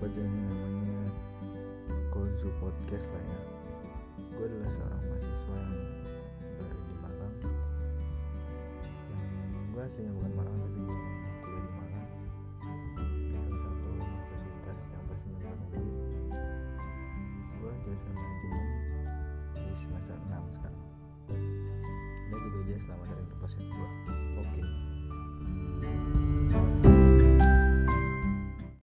apa aja ini namanya Kozu Podcast lah ya. Gue adalah seorang mahasiswa yang berada di Malang. Yang gue aslinya bukan Malang tapi gue kuliah di Malang. Di salah satu universitas yang pastinya bukan UPI gue jurusan manajemen di semester 6 sekarang. Udah gitu aja selamat dari proses gue